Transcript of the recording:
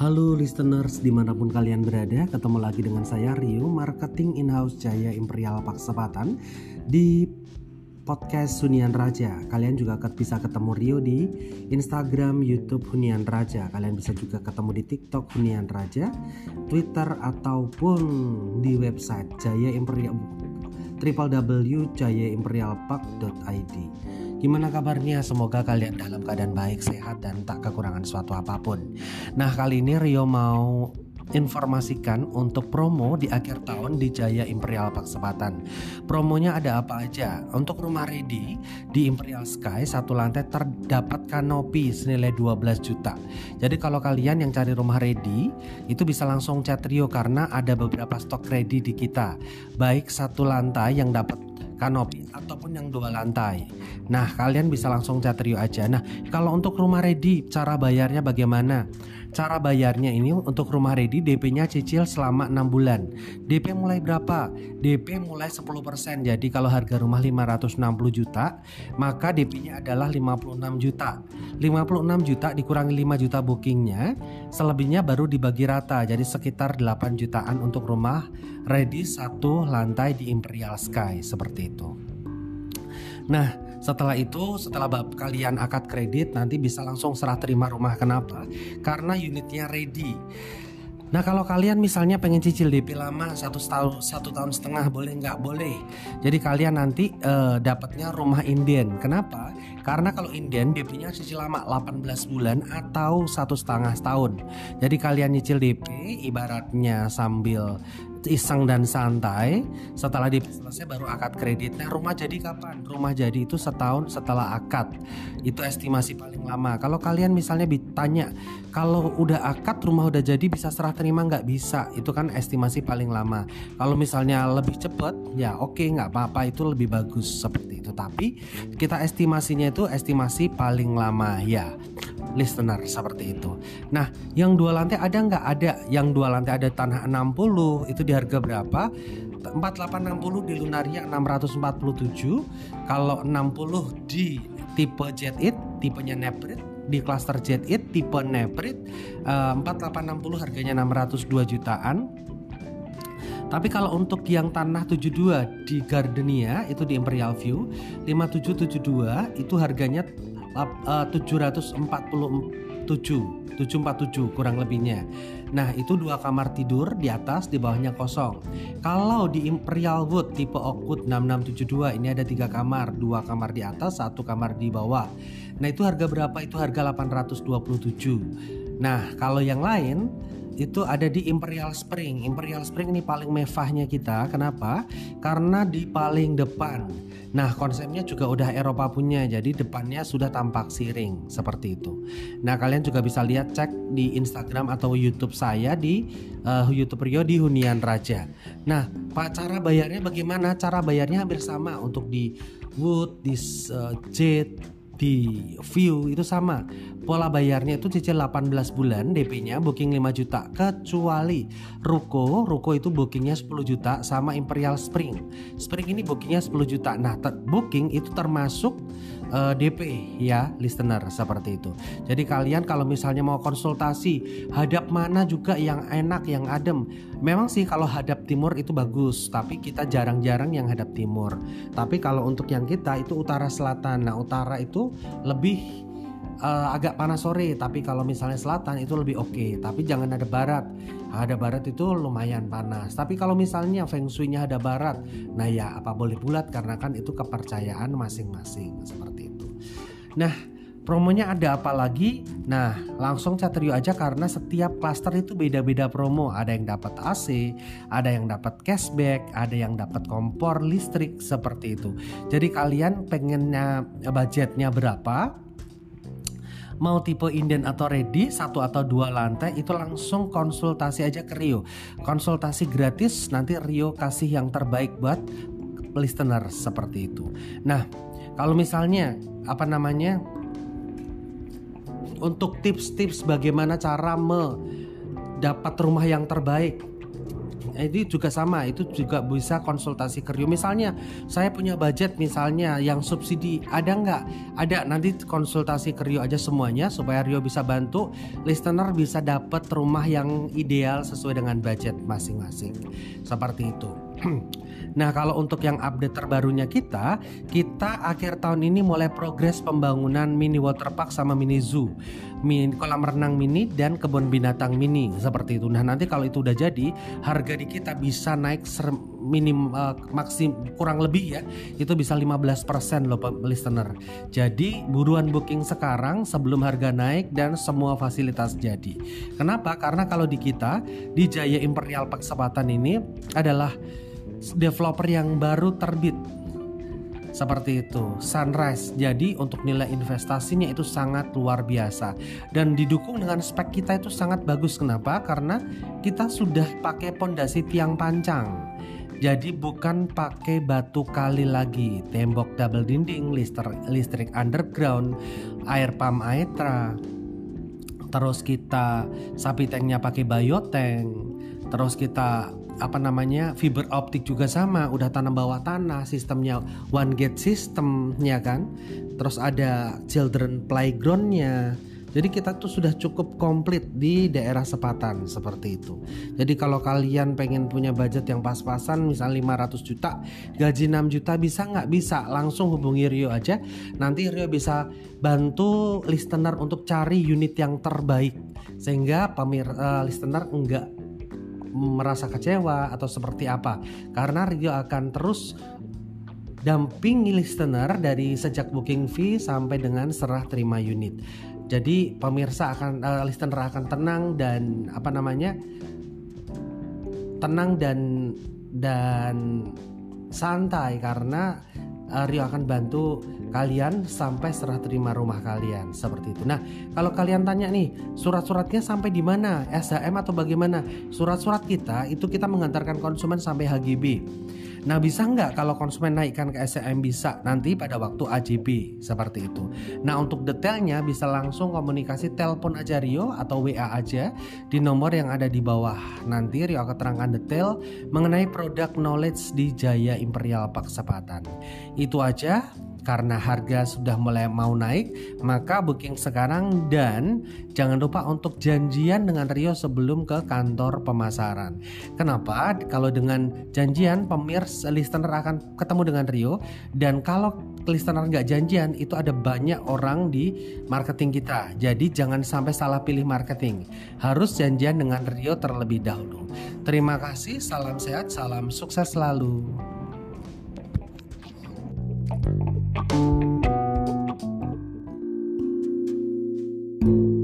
Halo listeners di mana pun kalian berada Ketemu lagi dengan saya Rio Marketing In-House Jaya Imperial Paksebatan Di podcast Hunian Raja. Kalian juga bisa ketemu Rio di Instagram, Youtube Hunian Raja. Kalian bisa juga ketemu di TikTok Hunian Raja Twitter ataupun di website Jaya Imperial www.jayaimperialpark.id Gimana kabarnya? Semoga kalian dalam keadaan baik, sehat, dan tak kekurangan suatu apa pun. Nah, kali ini Rio mau informasikan untuk promo di akhir tahun di Jaya Imperial Paksebatan. Promonya ada apa aja? Untuk rumah ready di Imperial Sky satu lantai terdapat kanopi senilai 12 juta. Jadi kalau kalian yang cari rumah ready itu bisa langsung chat Rio karena ada beberapa stok ready di kita. Baik satu lantai yang dapat kanopi ataupun yang dua lantai. Nah, kalian bisa langsung chat Rio aja. Nah, kalau untuk rumah ready, cara bayarnya bagaimana? Cara bayarnya ini untuk rumah ready DP-nya cicil selama 6 bulan. DP mulai berapa? DP mulai 10%. Jadi kalau harga rumah 560 juta, maka DP-nya adalah 56 juta. 56 juta dikurangi 5 juta bookingnya, selebihnya baru dibagi rata. Jadi sekitar 8 jutaan untuk rumah ready satu lantai di Imperial Sky seperti itu. Nah, setelah itu, setelah kalian akad kredit nanti bisa langsung serah terima rumah. Kenapa? Karena unitnya ready. Nah kalau kalian misalnya pengen cicil DP lama satu tahun satu tahun setengah boleh nggak boleh. Jadi kalian nanti uh, dapatnya rumah inden. Kenapa? Karena kalau inden DP-nya cicil lama 18 bulan atau satu setengah tahun. Jadi kalian nyicil DP ibaratnya sambil iseng dan santai. Setelah di selesai baru akad kredit. Nah rumah jadi kapan? Rumah jadi itu setahun setelah akad. Itu estimasi paling lama. Kalau kalian misalnya ditanya kalau udah akad rumah udah jadi bisa serah terima nggak? Bisa. Itu kan estimasi paling lama. Kalau misalnya lebih cepet ya oke nggak apa-apa. Itu lebih bagus seperti itu. Tapi kita estimasinya itu estimasi paling lama ya listener seperti itu. Nah, yang dua lantai ada nggak? Ada. Yang dua lantai ada tanah 60 itu di harga berapa? 4860 di Lunaria 647. Kalau 60 di tipe Jet It, tipenya Neprit di cluster Jet It tipe Neprit uh, 4860 harganya 602 jutaan. Tapi kalau untuk yang tanah 72 di Gardenia itu di Imperial View 5772 itu harganya uh, 747 747 kurang lebihnya. Nah, itu dua kamar tidur di atas, di bawahnya kosong. Kalau di Imperial Wood tipe Oakwood 6672 ini ada tiga kamar, dua kamar di atas, satu kamar di bawah. Nah, itu harga berapa? Itu harga 827. Nah, kalau yang lain itu ada di Imperial Spring. Imperial Spring ini paling mewahnya kita. Kenapa? Karena di paling depan. Nah, konsepnya juga udah Eropa punya. Jadi depannya sudah tampak siring seperti itu. Nah, kalian juga bisa lihat cek di Instagram atau YouTube saya di uh, YouTube Rio di Hunian Raja. Nah, Pak cara bayarnya bagaimana? Cara bayarnya hampir sama untuk di Wood, di uh, Jet, di view itu sama. Pola bayarnya itu cicil 18 bulan DP-nya booking 5 juta kecuali Ruko. Ruko itu bookingnya 10 juta sama Imperial Spring. Spring ini bookingnya 10 juta. Nah booking itu termasuk uh, eh, DP ya listener seperti itu. Jadi kalian kalau misalnya mau konsultasi hadap mana juga yang enak yang adem memang sih kalau hadap timur itu bagus tapi kita jarang-jarang yang hadap timur. Tapi kalau untuk yang kita itu utara selatan. Nah utara itu lebih uh, agak panas sore tapi kalau misalnya selatan itu lebih oke. Okay. tapi jangan ada barat. Ada barat itu lumayan panas. Tapi kalau misalnya feng shui-nya ada barat nah ya apa boleh bulat? Karena kan itu kepercayaan masing-masing. Seperti itu. Nah promonya ada apa lagi? Nah, langsung chat Rio aja karena setiap klaster itu beda-beda promo. Ada yang dapat AC, ada yang dapat cashback, ada yang dapat kompor listrik seperti itu. Jadi kalian pengennya budgetnya berapa? mau tipe inden atau ready satu atau dua lantai itu langsung konsultasi aja ke Rio konsultasi gratis nanti Rio kasih yang terbaik buat listener seperti itu nah kalau misalnya apa namanya untuk tips-tips bagaimana cara mendapat rumah yang terbaik. Ini juga sama itu juga bisa konsultasi ke Rio. Misalnya saya punya budget misalnya yang subsidi ada nggak? Ada nanti konsultasi ke Rio aja semuanya supaya Rio bisa bantu. Listener bisa dapat rumah yang ideal sesuai dengan budget masing-masing. Seperti itu Nah, kalau untuk yang update terbarunya kita, kita akhir tahun ini mulai progres pembangunan mini waterpark sama mini zoo, mini, kolam renang mini dan kebun binatang mini seperti itu. Nah, nanti kalau itu udah jadi, harga di kita bisa naik minim uh, maksim kurang lebih ya, itu bisa 15% loh listener. Jadi, buruan booking sekarang sebelum harga naik dan semua fasilitas jadi. Kenapa? Karena kalau di kita di Jaya Imperial Park Sepatan ini adalah developer yang baru terbit. Seperti itu Sunrise. Jadi untuk nilai investasinya itu sangat luar biasa. Dan didukung dengan spek kita itu sangat bagus. Kenapa? Karena kita sudah pakai pondasi tiang pancang. Jadi bukan pakai batu kali lagi. Tembok double dinding listrik, listrik underground air pump aetra. Terus kita sapi tanknya pakai biotank terus kita apa namanya fiber optik juga sama udah tanam bawah tanah sistemnya one gate sistemnya kan terus ada children playgroundnya jadi kita tuh sudah cukup komplit di daerah sepatan seperti itu. Jadi kalau kalian pengen punya budget yang pas-pasan misal 500 juta, gaji 6 juta bisa nggak? Bisa, langsung hubungi Rio aja. Nanti Rio bisa bantu listener untuk cari unit yang terbaik sehingga pemir uh, listener enggak merasa kecewa atau seperti apa karena Rio akan terus dampingi listener dari sejak booking fee sampai dengan serah terima unit. Jadi pemirsa akan uh, listener akan tenang dan apa namanya? tenang dan dan santai karena uh, Rio akan bantu kalian sampai serah terima rumah kalian seperti itu. Nah, kalau kalian tanya nih, surat-suratnya sampai di mana? SHM atau bagaimana? Surat-surat kita itu kita mengantarkan konsumen sampai HGB. Nah bisa nggak kalau konsumen naikkan ke SCM bisa nanti pada waktu AJB seperti itu. Nah untuk detailnya bisa langsung komunikasi telepon aja Rio atau WA aja di nomor yang ada di bawah. Nanti Rio akan terangkan detail mengenai produk knowledge di Jaya Imperial Park Sepatan. Itu aja karena harga sudah mulai mau naik, maka booking sekarang dan jangan lupa untuk janjian dengan Rio sebelum ke kantor pemasaran. Kenapa? Kalau dengan janjian pemirsa listener akan ketemu dengan Rio dan kalau listener nggak janjian itu ada banyak orang di marketing kita. Jadi jangan sampai salah pilih marketing. Harus janjian dengan Rio terlebih dahulu. Terima kasih, salam sehat, salam sukses selalu. Thank you